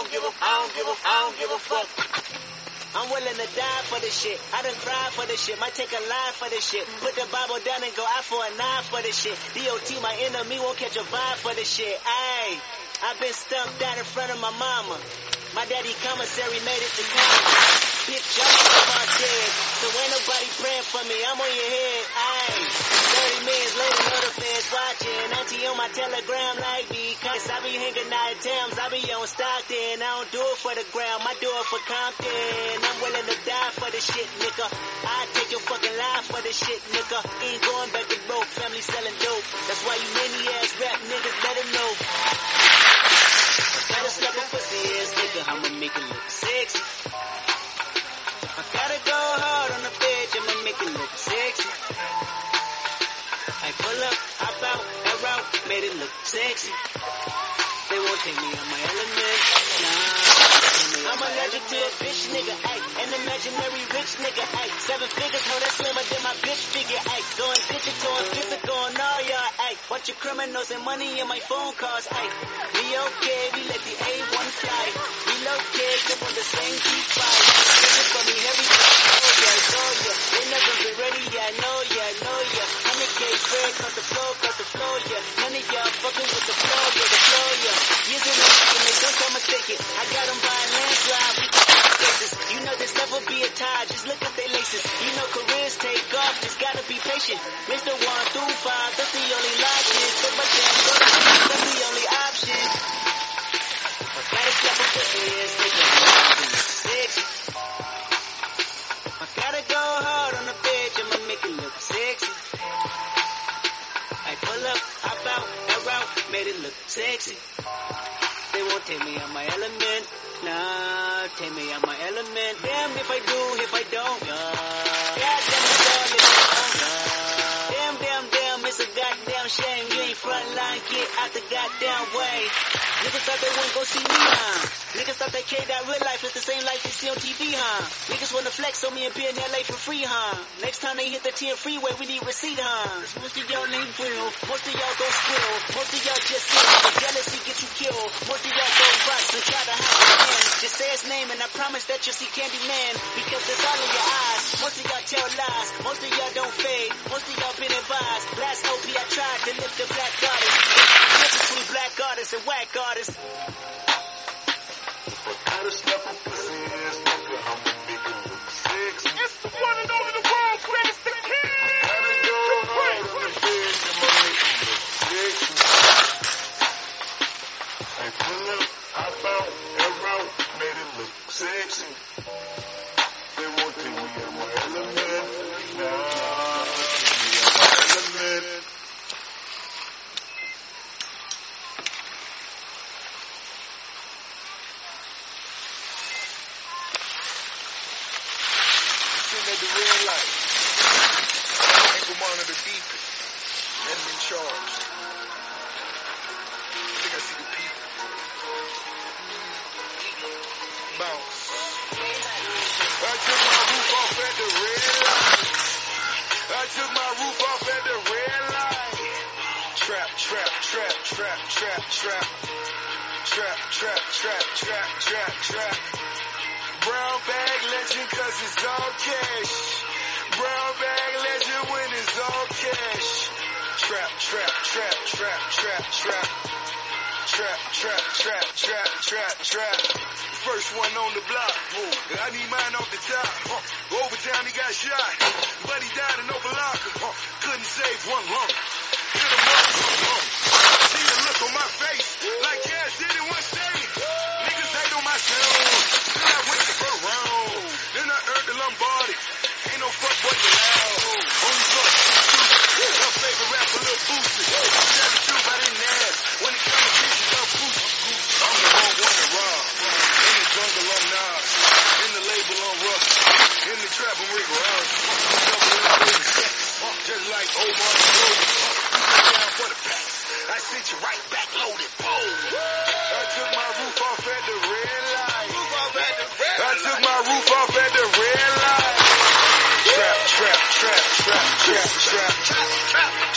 don't give a, I don't give a, I don't give a fuck. I'm willing to die for this shit. I done cried for this shit. Might take a line for this shit. Put the Bible down and go out for a nine for this shit. DOT, my enemy, won't catch a vibe for this shit. Ayy, I've been stumped out in front of my mama. My daddy commissary made it to college. Pick Johnny my dead. So ain't nobody praying for me. I'm on your head. Ayy, 30 minutes later, know the feds watching. Auntie on my telegram like because I be hanging out at Thames. I be on Stockton. I don't do it for the ground. I do it for Compton. I'm willing to die for this shit, nigga. I take your fucking life for this shit, nigga. Ain't going back to broke. Family selling dope. That's why you many ass rap niggas let them know. Gotta slap a pussy ass nigga. I'ma make it look sexy. Up, hop out, air out, made it look sexy. They won't take me on my element. Nah. I'm allergic to a bitch nigga, ayy. An imaginary rich nigga, ayy. Seven figures, hold that slimmer than my bitch figure, ayy. Going digital and physical and all y'all, ayy. Bunch of criminals and money in my phone calls, ayy. We okay, we let the A1 fly. We locate, them on the same G5. Listen for me, heavy, oh yeah, oh yeah. They never been ready, yeah, I know, yeah, I know, yeah. 100K spread, cut the flow, cut the flow, yeah. None of y'all fucking with the flow, yeah, the flow, yeah. Years in the making, they don't come mistake it. I got them by a landslide, we faces. You know this never be a tie, just look at their laces. You know careers take off, just gotta be patient. Mr. Niggas thought they Niggas thought they cared that real life is the same life they see on TV, huh? Niggas wanna flex on me and be in LA for free, huh? Next time they hit the 10 freeway, we need receipt, huh? Most of y'all ain't real. Most of y'all gon' squill. Most of y'all just ill. Jealousy get you killed. Most of y'all go box and try to hide hand. Just say his name and I promise that you'll see Candyman. Because it's all in your eyes. Most of y'all tell lies. Most of y'all don't fade. Most of y'all been advised. Last OP I tried to lift the black goddess. Difference between black artists and whack artists.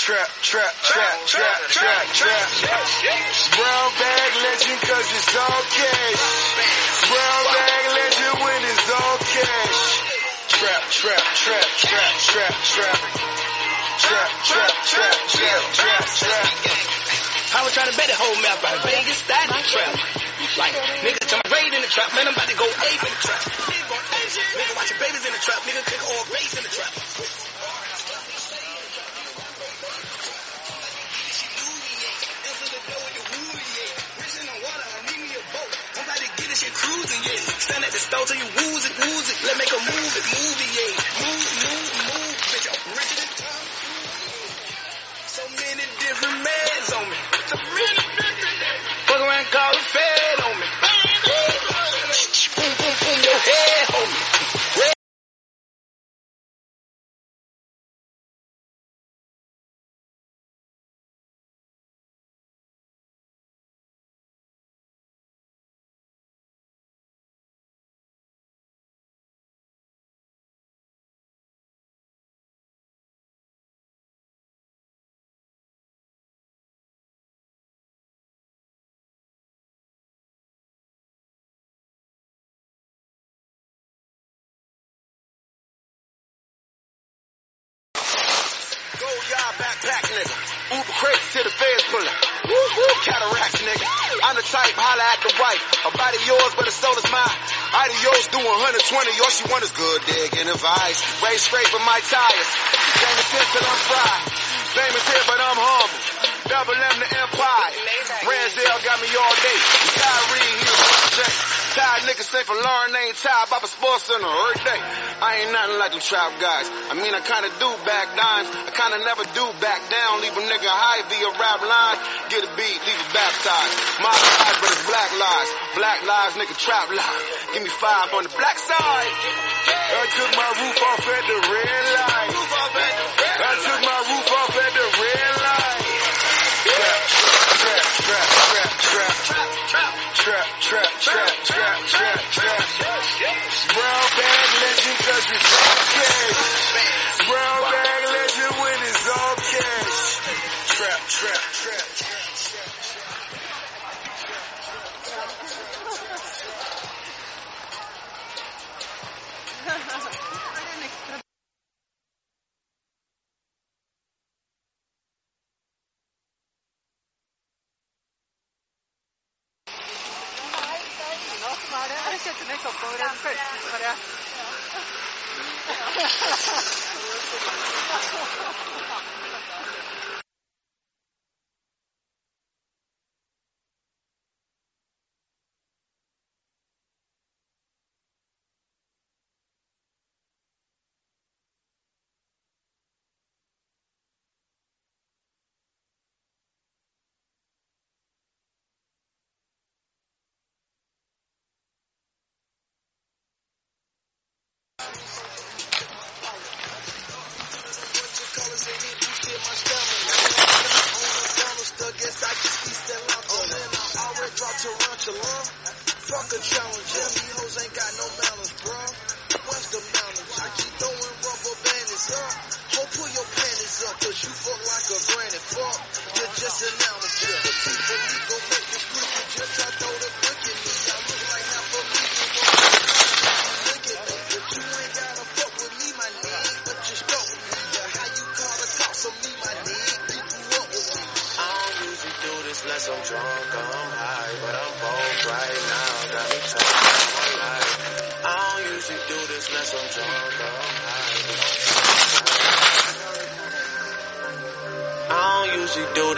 trap, trap, trap, trap, trap, trap. Brown bag legend cause it's all cash. Brown bag legend when it's all cash. Trap, trap, trap, trap, trap, trap trap, trap, trap, trap, trap. Trap. I was trying to bet the whole map out. Vegas, that in the trap. Like, nigga, jump raid in the trap. Man, I'm about to go ape in the trap. Nigga, watching babies in the trap. Nigga, click all base in the trap. Cruising, yeah. Stand at the stove till you woozy, woozy. Let's make a move, it movie, yeah. Move, move, move, hands on me. Fuck around, call it fair. Go yard backpack nigga. Uber crazy till the feds pull up. Woo woo cataracts nigga. I'm the type holla at the wife. A body yours, but the soul is mine. Adios do 120. All she want is good digging advice. Ray scraping my tires. Jamie Finn till I'm fried. Famous here, but I'm humble. Double M the Empire. Ransdale got me all day. Kyrie, he check. Tired niggas say for Lauren ain't tired about the sports center every day. I ain't nothing like them trap guys. I mean, I kinda do back dimes. I kinda never do back down. Leave a nigga high via rap line. Get a beat, leave it baptized. My lies, but it's black lies. Black lies, nigga trap lies. Give me five on the black side. I took my roof off at the red light. I took my roof trap, trap, trap, trap, trap. Brown bag legend cause it's cash. Brown bare sette meg oppover og følelsen for. Ja.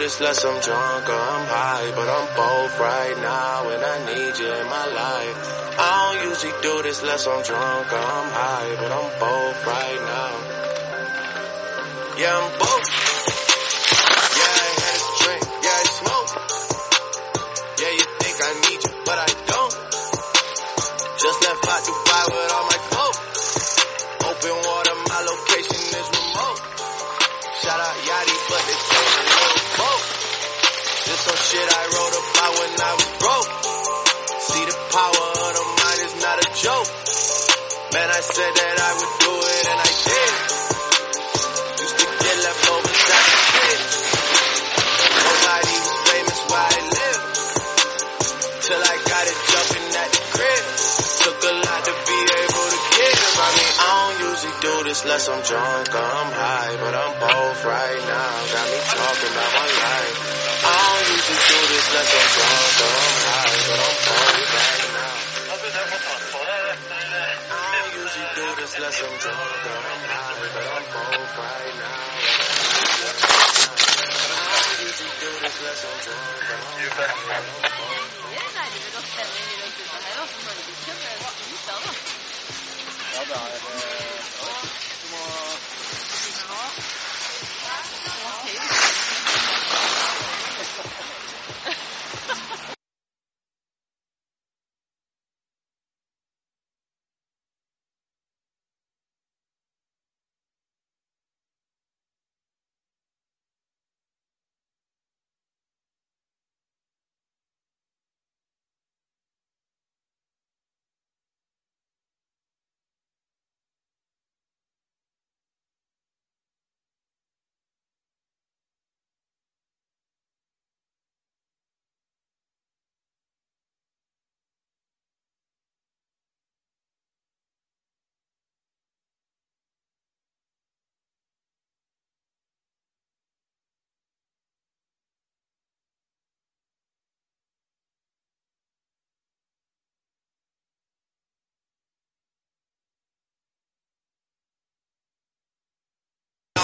this unless I'm drunk or I'm high, but I'm both right now and I need you in my life. I don't usually do this unless I'm drunk or I'm high, but I'm both right now. Yeah, I'm both. Man, I said that I would do it and I did. Used to get kid. Nobody was famous where I live. Till I got it jumping at the crib. Took a lot to be able to. I mean, I don't usually do this less I'm drunk or I'm high, but I'm both right now. Got me talking about my life. I don't usually do this less I'm drunk or I'm high, but I'm both right now. I'm drunk or I'm high, but I'm both. Det er nærmere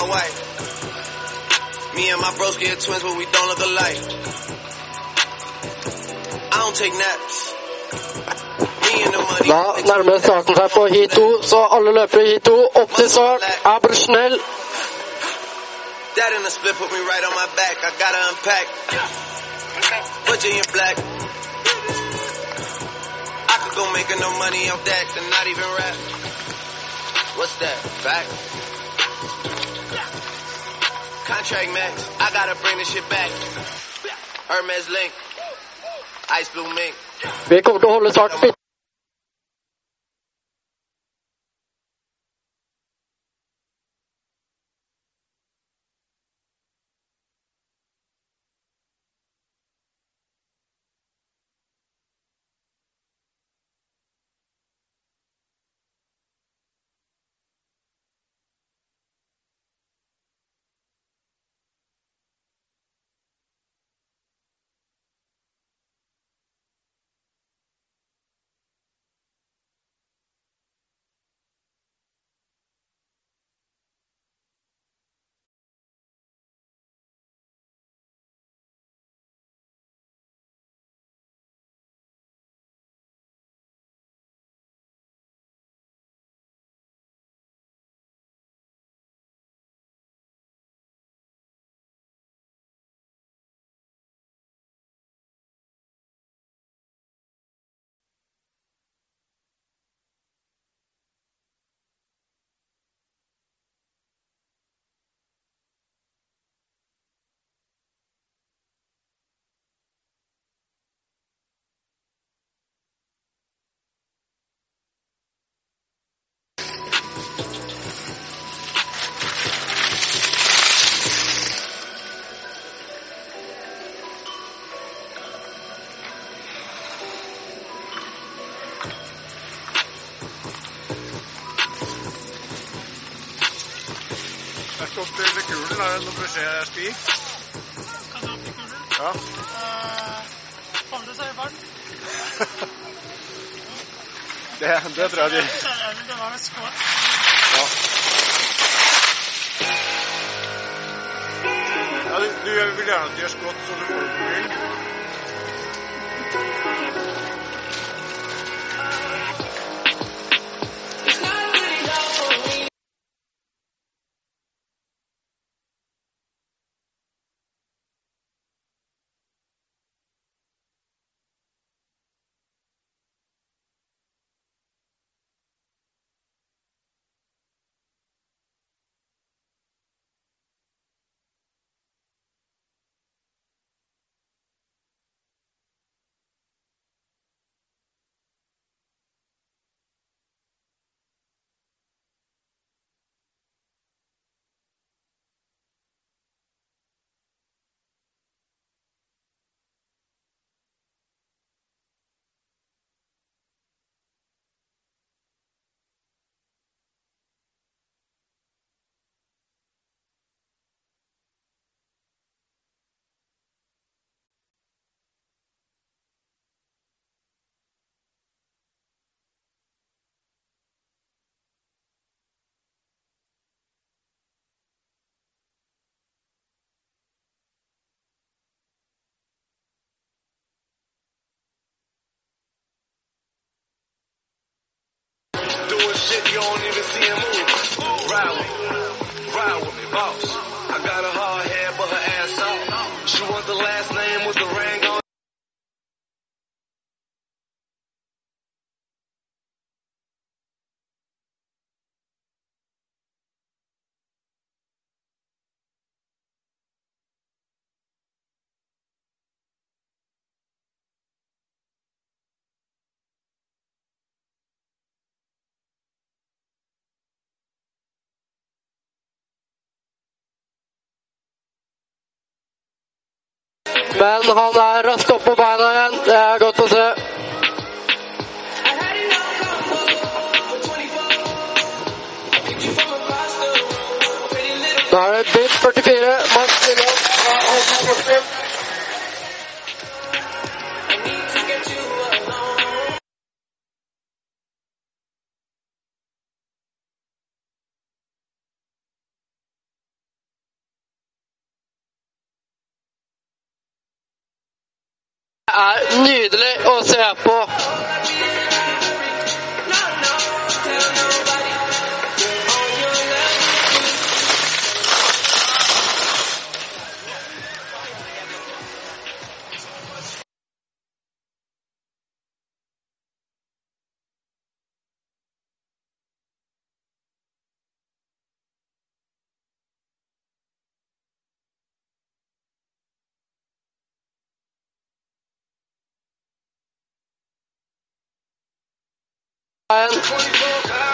Ja, det ja. Du må No way. Me and my bros get twins, but we don't look alike. I don't take naps. Me and the money. Da nærmer starten seg på heat 2, så alle løper i heat 2. Opp til start. Er snell. That in the split put me right on my back. I gotta unpack. Virginia black. I could go making no money off that and not even rap. What's that? Fact? Contract max. I gotta bring this shit back. Hermes link. Ice blue mink. Vi kommer til å holde start til beskjed, Stig? Kan noe beskjed, Stig? Ja. Holde seg fart? Det, det tror jeg de Det var med skål. Ja. ja du, du vil gjerne at de gjør skått så du får det på shit you don't even see him move. Ride Men han er raskt opp på beina igjen. Det er godt å se. Da er det bit 44. Max Lillås er nydelig å se på. En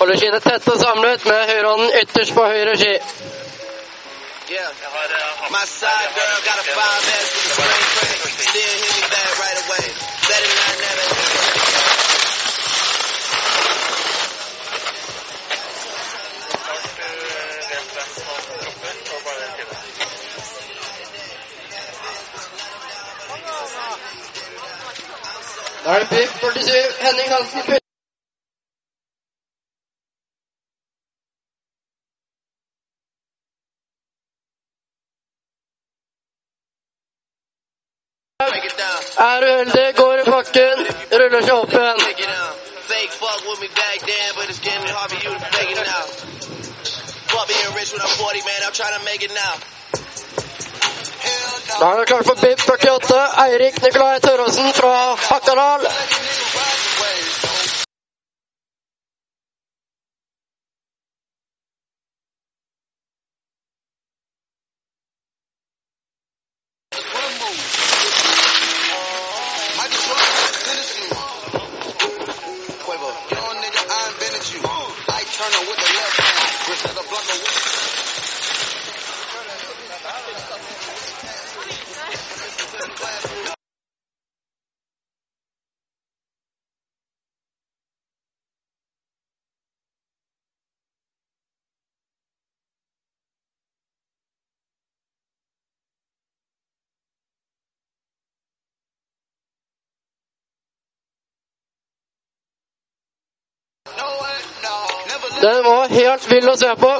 holder skiene tett og samlet med høyrehånden ytterst på høyre ski. Da er det bil 47. Henning Hansen. Er du går i bakken, Ruller seg opp igjen. Da er det klart for BIP 48. Eirik Nikolai Tørråsen fra Hakadal. With the left hand. Griselda Blanco with Den var helt vill å se på.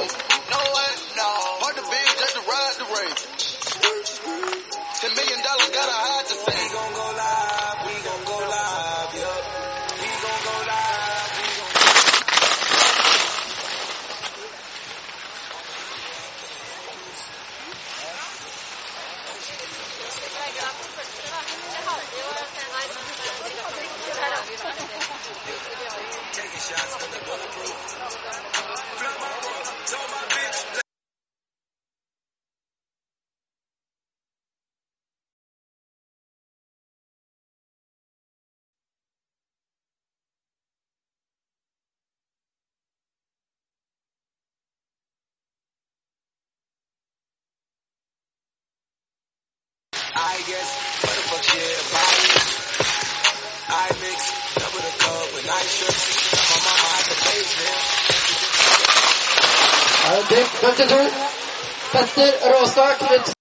Petter Råstad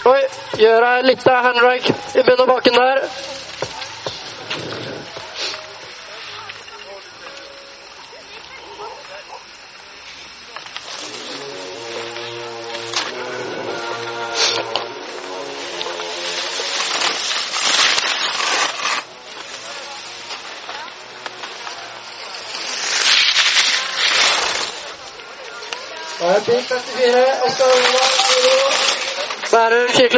Oi, gjør jeg litt av handrag i bunnen og baken der. Da er bil 54, Oskar Olav, Bottom kick.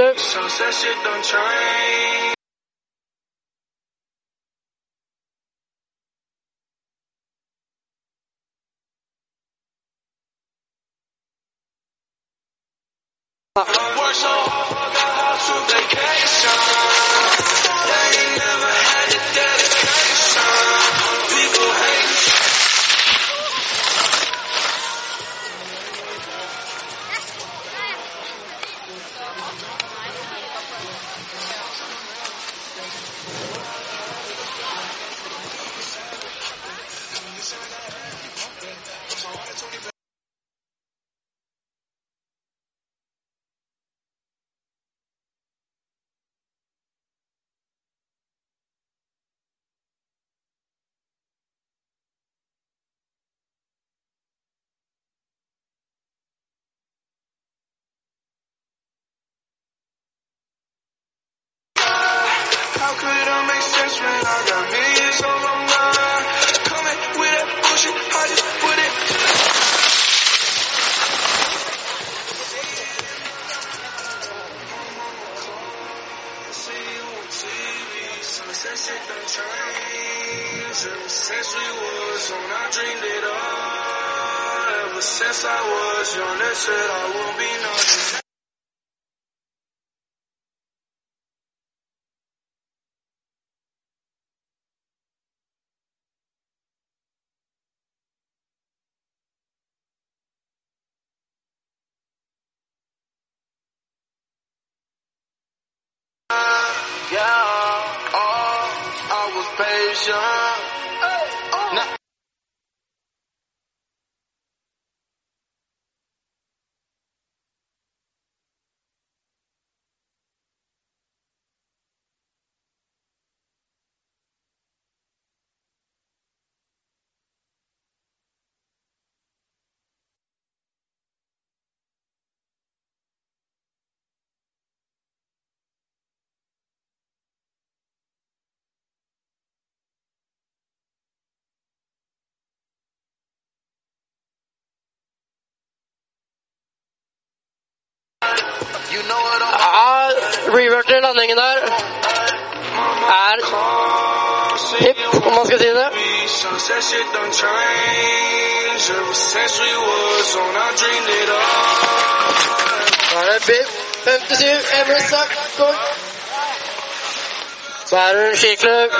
said I would. blandingen der er hipp, om man skal si det. Da er det biff. 57, Everest Sack, Så er det en skiklubb.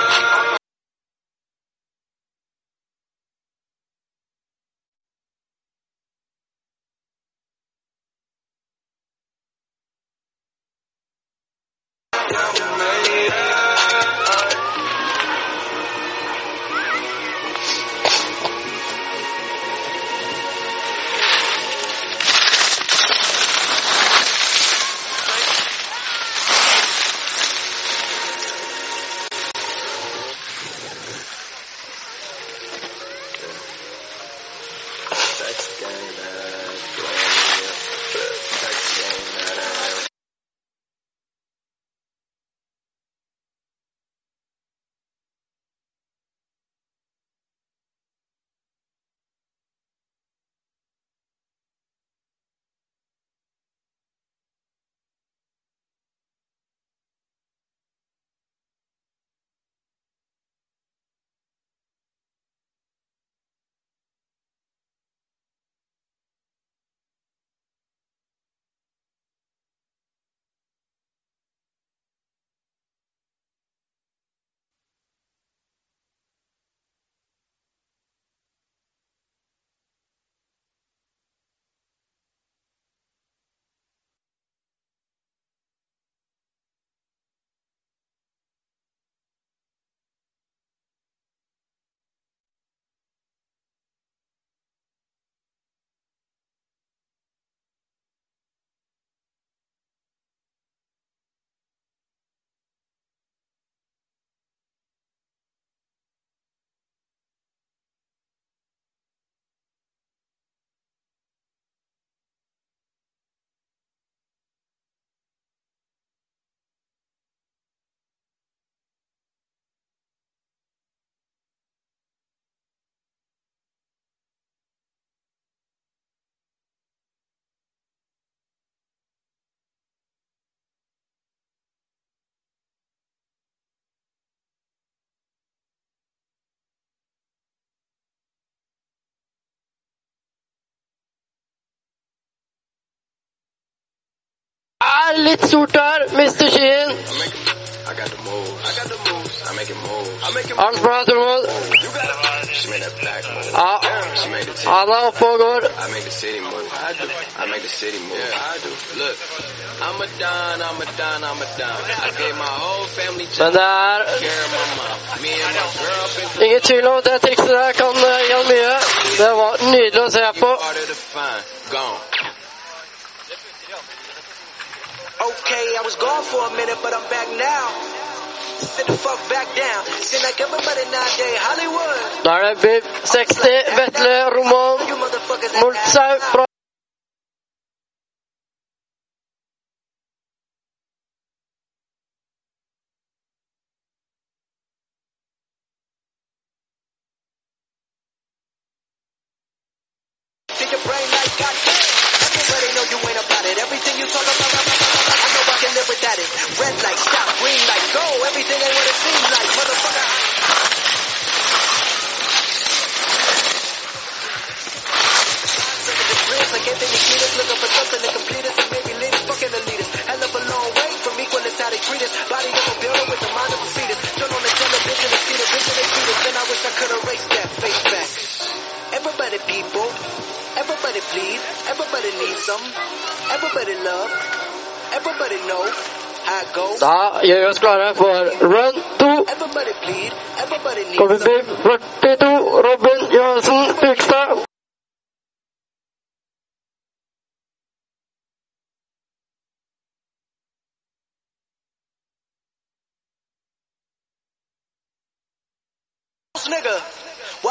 er litt stort her. Mister skyen. skien. Arnsblad Tormod. Ja. Han er oppe og går. Men det er ingen tvil om at det trikset der kan eh, gjøre mye. Det var nydelig å se på. Okay, I was gone for a minute, but I'm back now. Sit the fuck back down. Seem like everybody nowadays Hollywood. Alright, babe. Sexte, vetle, rumom, mulțai,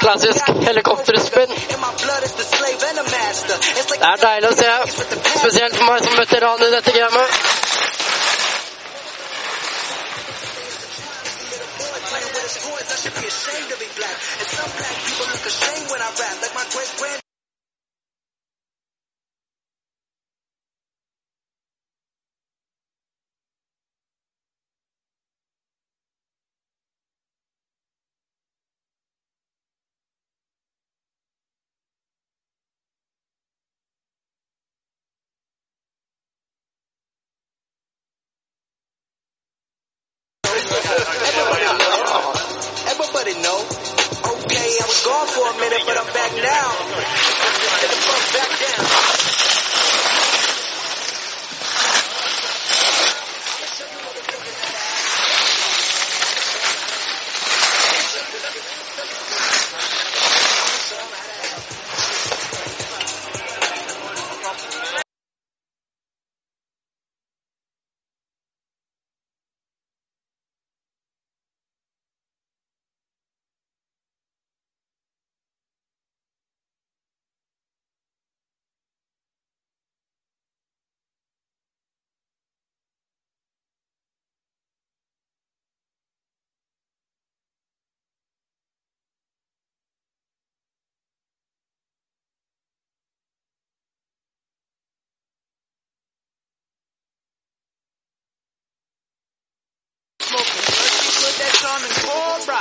klassisk helikopterspinn. Det er deilig å se, spesielt for meg som veteran i dette gamet.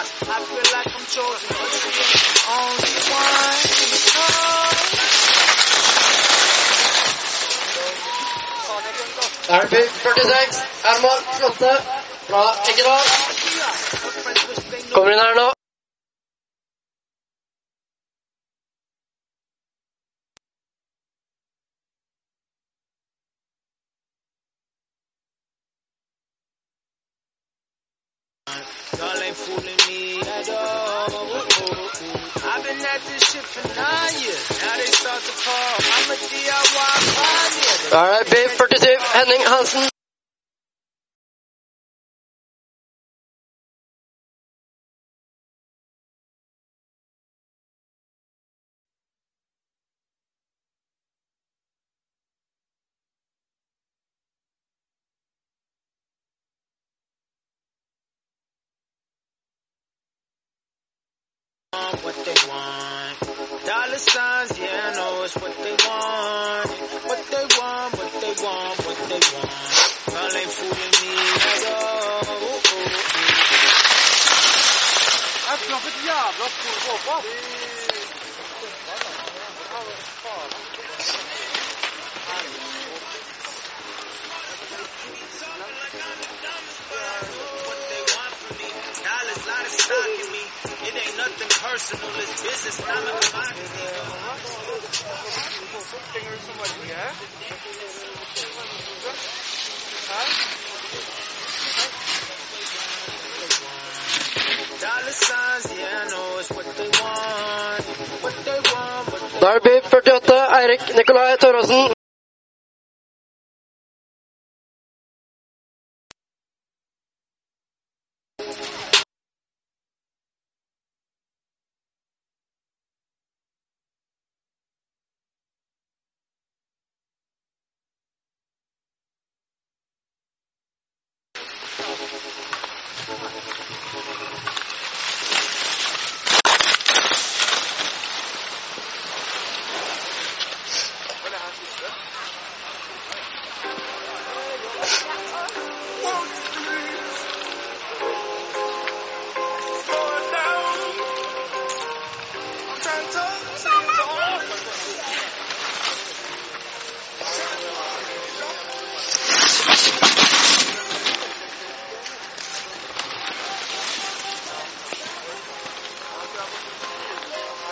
rock. I feel like I'm chosen. Only one in the Elv 46, Herman Slåtte fra Eggedal. Kommer inn her nå. Personal, it's business. I'm a. Dollar signs, yeah, I know it's what they want. 48, Eirik Nikolai Tørråsen.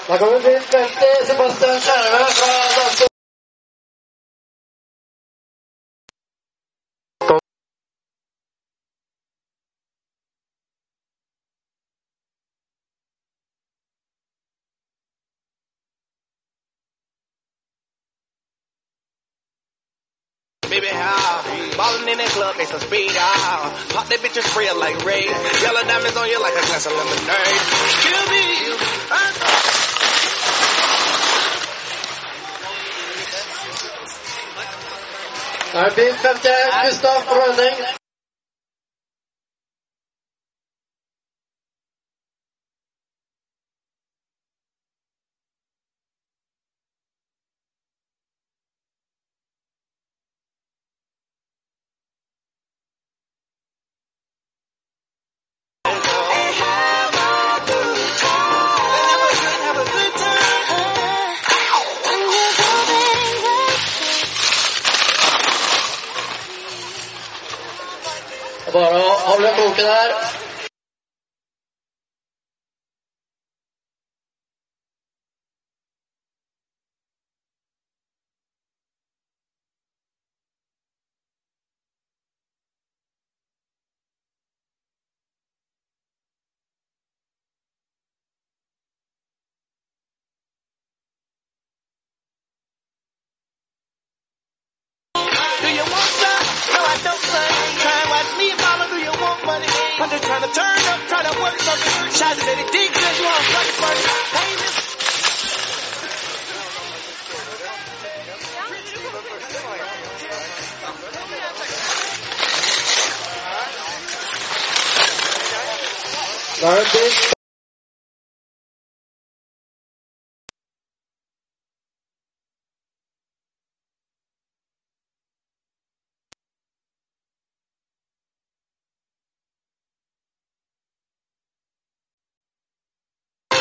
Da kommer bil 50, Sebastian. Baby, how? Ballin' in that club, they some speed out. Pop that bitch and spray like Ray. Yellow diamonds on you like a glass of lemonade. Kill me. I- Det er fint, Gustav Bråning. I'm just trying to turn up, to work something. Cause you. Hey, this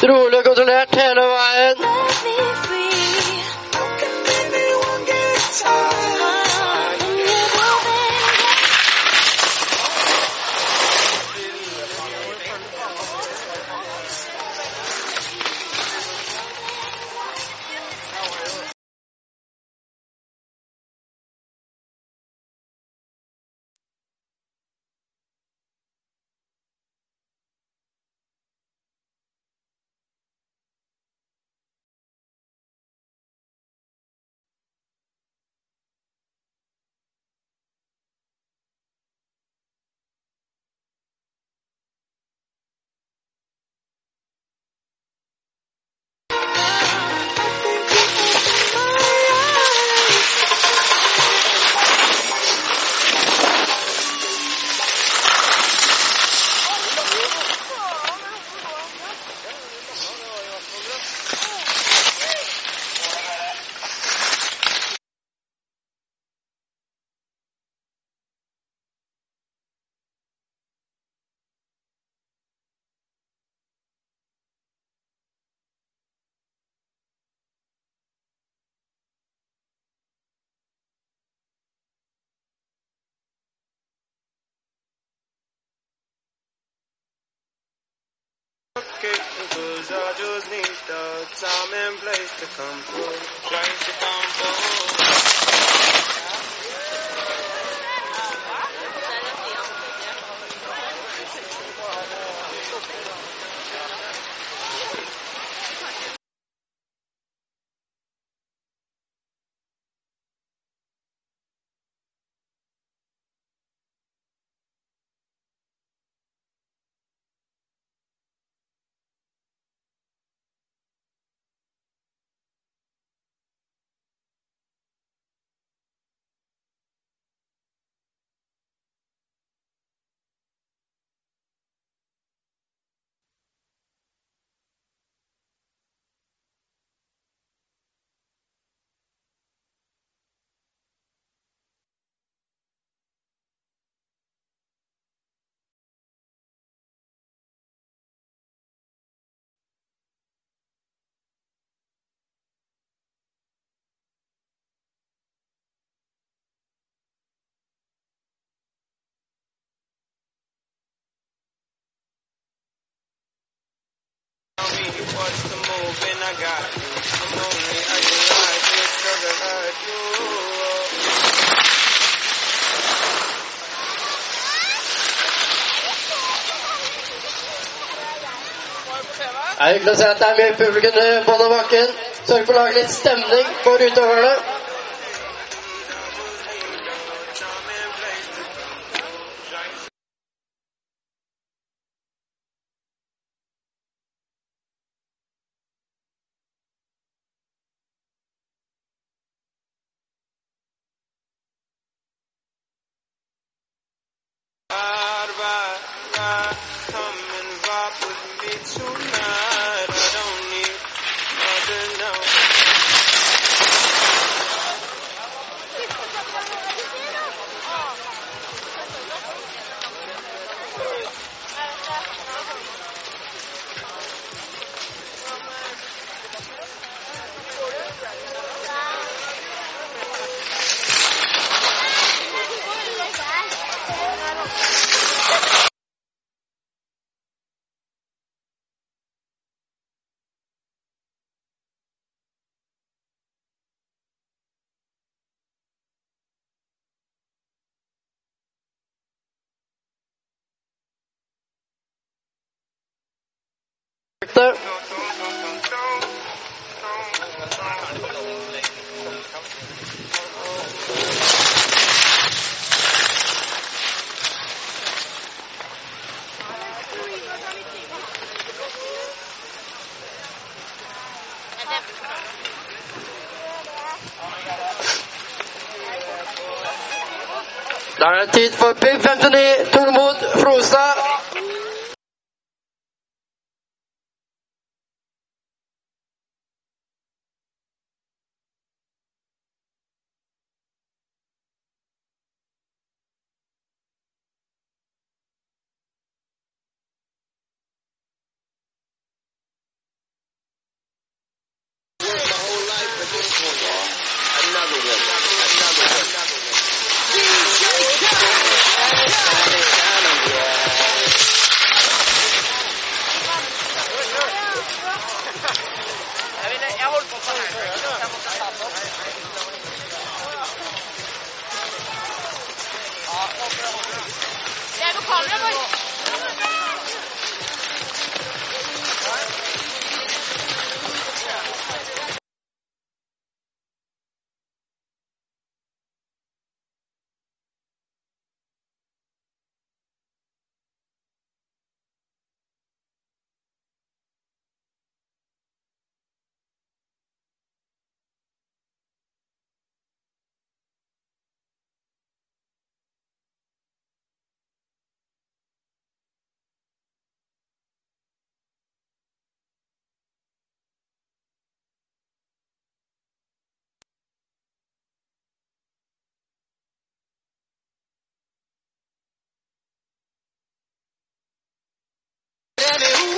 Rolig og kontrollert hele veien. Complicated, cause I just need the time and place to come through. Place to come through. Tell watch the move, and I got you. I'm lonely, I can lie, just cause I got you. Er hyggelig å se at det er mye publikum på bånn bakken. Sørg for å lage litt stemning for utøverne. Er det tid for 59, Tormod Frostad.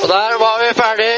Og der var vi ferdig